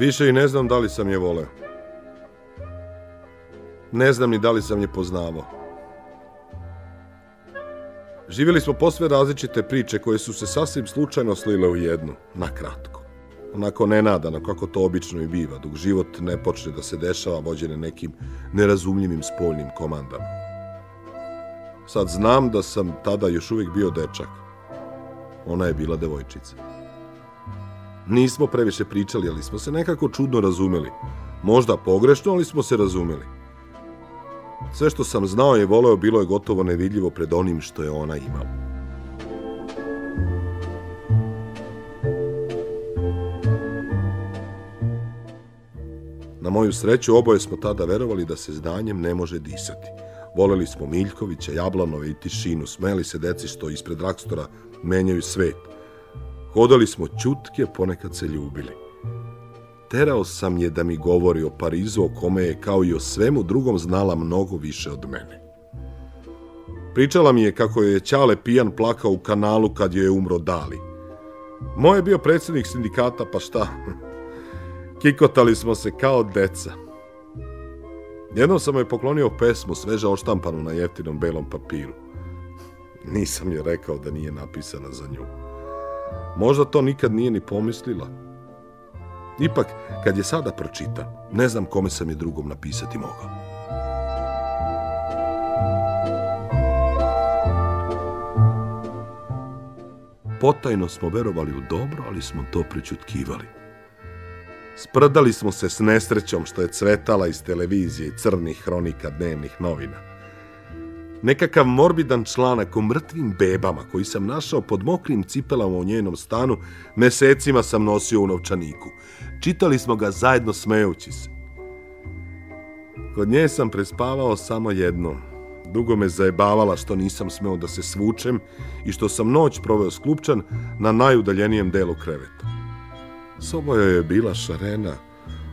Više i ne znam da li sam je voleo. Ne znam ni da li sam je poznavao. Živjeli smo posve različite priče koje su se sasvim slučajno slile u jednu, na kratko. Onako nenadano, kako to obično i biva, dok život ne počne da se dešava vođene nekim nerazumljivim spoljnim komandama. Sad znam da sam tada još uvijek bio dečak. Ona je bila devojčica. Nismo previše pričali, ali smo se nekako čudno razumeli. Možda pogrešno, ali smo se razumeli. Sve što sam znao i voleo bilo je gotovo nevidljivo pred onim što je ona imala. Na moju sreću oboje smo tada verovali da se znanjem ne može disati. Voleli smo Miljkovića, Jablanove i tišinu, smeli se deci što ispred drakstora menjaju svet. Hodali smo čutke, ponekad se ljubili. Terao sam je da mi govori o Parizu, o kome je kao i o svemu drugom znala mnogo više od mene. Pričala mi je kako je Ćale pijan plakao u kanalu kad joj je umro Dali. Moj je bio predsjednik sindikata, pa šta? Kikotali smo se kao deca. Jednom sam joj poklonio pesmu sveže oštampanu na jeftinom belom papiru. Nisam je rekao da nije napisana za nju. Možda to nikad nije ni pomislila. Ipak, kad je sada pročita, ne znam kome sam je drugom napisati mogao. Potajno smo verovali u dobro, ali smo to prećutkivali. Sprdali smo se s nesrećom što je cvetala iz televizije i crnih hronika dnevnih novina. Nekakav morbidan članak o mrtvim bebama koji sam našao pod mokrim cipelama u njenom stanu, mesecima sam nosio u novčaniku. Čitali smo ga zajedno smejući se. Kod nje sam prespavao samo jednom. Dugo me zajebavala što nisam smeo da se svučem i što sam noć proveo sklupčan na najudaljenijem delu kreveta. Soba joj je bila šarena,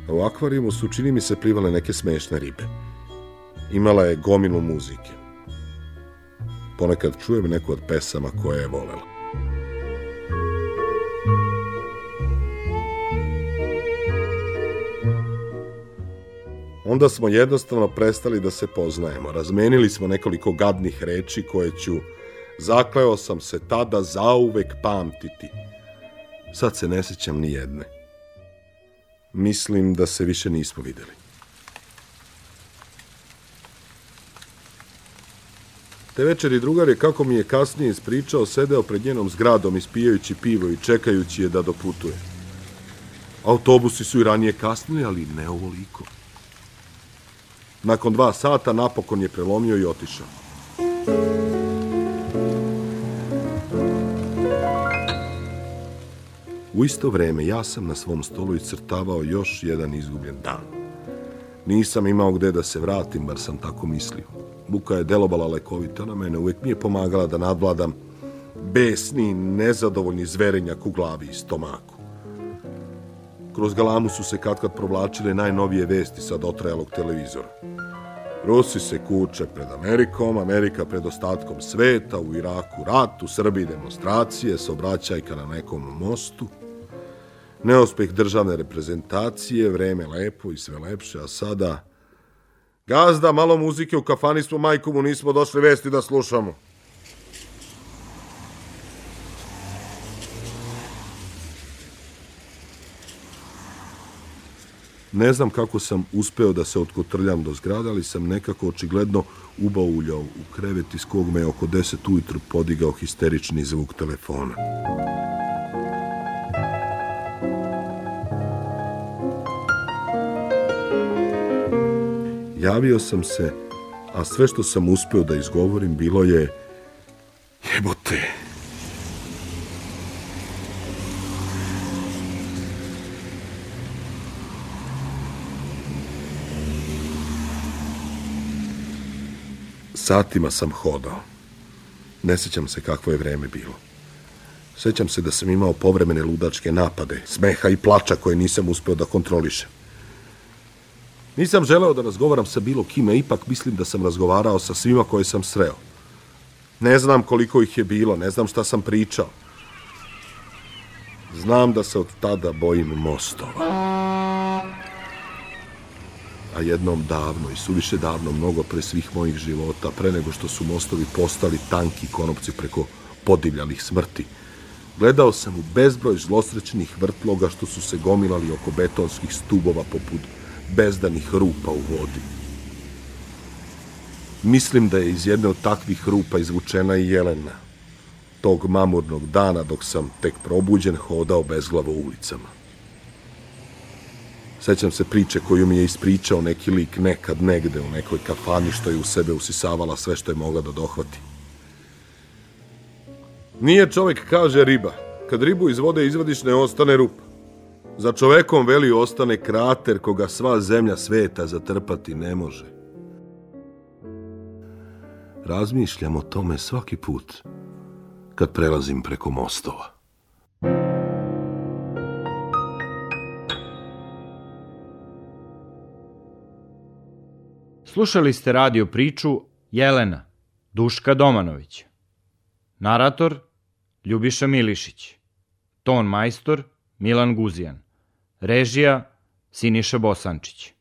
a u akvarijumu su, čini mi se, plivale neke smešne ribe. Imala je gomilu muzike. Ponekad čujem neku od pesama koje je volela. Onda smo jednostavno prestali da se poznajemo. Razmenili smo nekoliko gadnih reči koje ću, zakleo sam se tada zauvek pamtiti. Sad se ne sećam ni jedne. Mislim da se više nismo videli. Te večeri drugar je, kako mi je kasnije ispričao, sedeo pred njenom zgradom ispijajući pivo i čekajući je da doputuje. Autobusi su i ranije kasnili, ali ne ovoliko. Nakon dva sata napokon je prelomio i otišao. U isto vreme ja sam na svom stolu iscrtavao još jedan izgubljen dan. Nisam imao gde da se vratim, bar sam tako mislio. Buka je delobala lekovito na mene, uvek mi je pomagala da nadvladam besni, nezadovoljni zverenjak u glavi i stomaku. Kroz galamu su se katkad provlačile najnovije vesti sa dotrajalog televizora. Rusi se kuče pred Amerikom, Amerika pred ostatkom sveta, u Iraku rat, u Srbiji demonstracije, saobraćajka na nekom mostu, neuspeh državne reprezentacije, vreme lepo i sve lepše, a sada... Gazda, malo muzike u kafani smo, majku mu nismo došli vesti da slušamo. Ne znam kako sam uspeo da se otkotrljam do zgrada, ali sam nekako očigledno ubauljao u krevet iz kog me oko 10 ujutru podigao histerični zvuk telefona. Javio sam se, a sve što sam uspeo da izgovorim bilo je jebote. Satima sam hodao. Ne sećam se kakvo je vreme bilo. Sećam se da sam imao povremene ludačke napade, smeha i plača koje nisam uspeo da kontrolišem. Nisam želeo da razgovaram sa bilo kime, ipak mislim da sam razgovarao sa svima koje sam sreo. Ne znam koliko ih je bilo, ne znam šta sam pričao. Znam da se od tada bojim mostova. a jednom davno i suviše davno mnogo pre svih mojih života, pre nego što su mostovi postali tanki konopci preko podivljalih smrti, gledao sam u bezbroj zlosrećnih vrtloga što su se gomilali oko betonskih stubova poput bezdanih rupa u vodi. Mislim da je iz jedne od takvih rupa izvučena i Jelena, tog mamurnog dana dok sam tek probuđen hodao bezglavo ulicama. Sećam se priče koju mi je ispričao neki lik nekad negde u nekoj kafani što je u sebe usisavala sve što je mogla da dohvati. Nije čovek kaže riba. Kad ribu iz vode izvadiš ne ostane rupa. Za čovekom veli ostane krater koga sva zemlja sveta zatrpati ne može. Razmišljam o tome svaki put kad prelazim preko mostova. Slušali ste radio priču Jelena, Duška Domanović. Narator Ljubiša Milišić. Ton majstor Milan Guzijan. Režija Siniša Bosančić.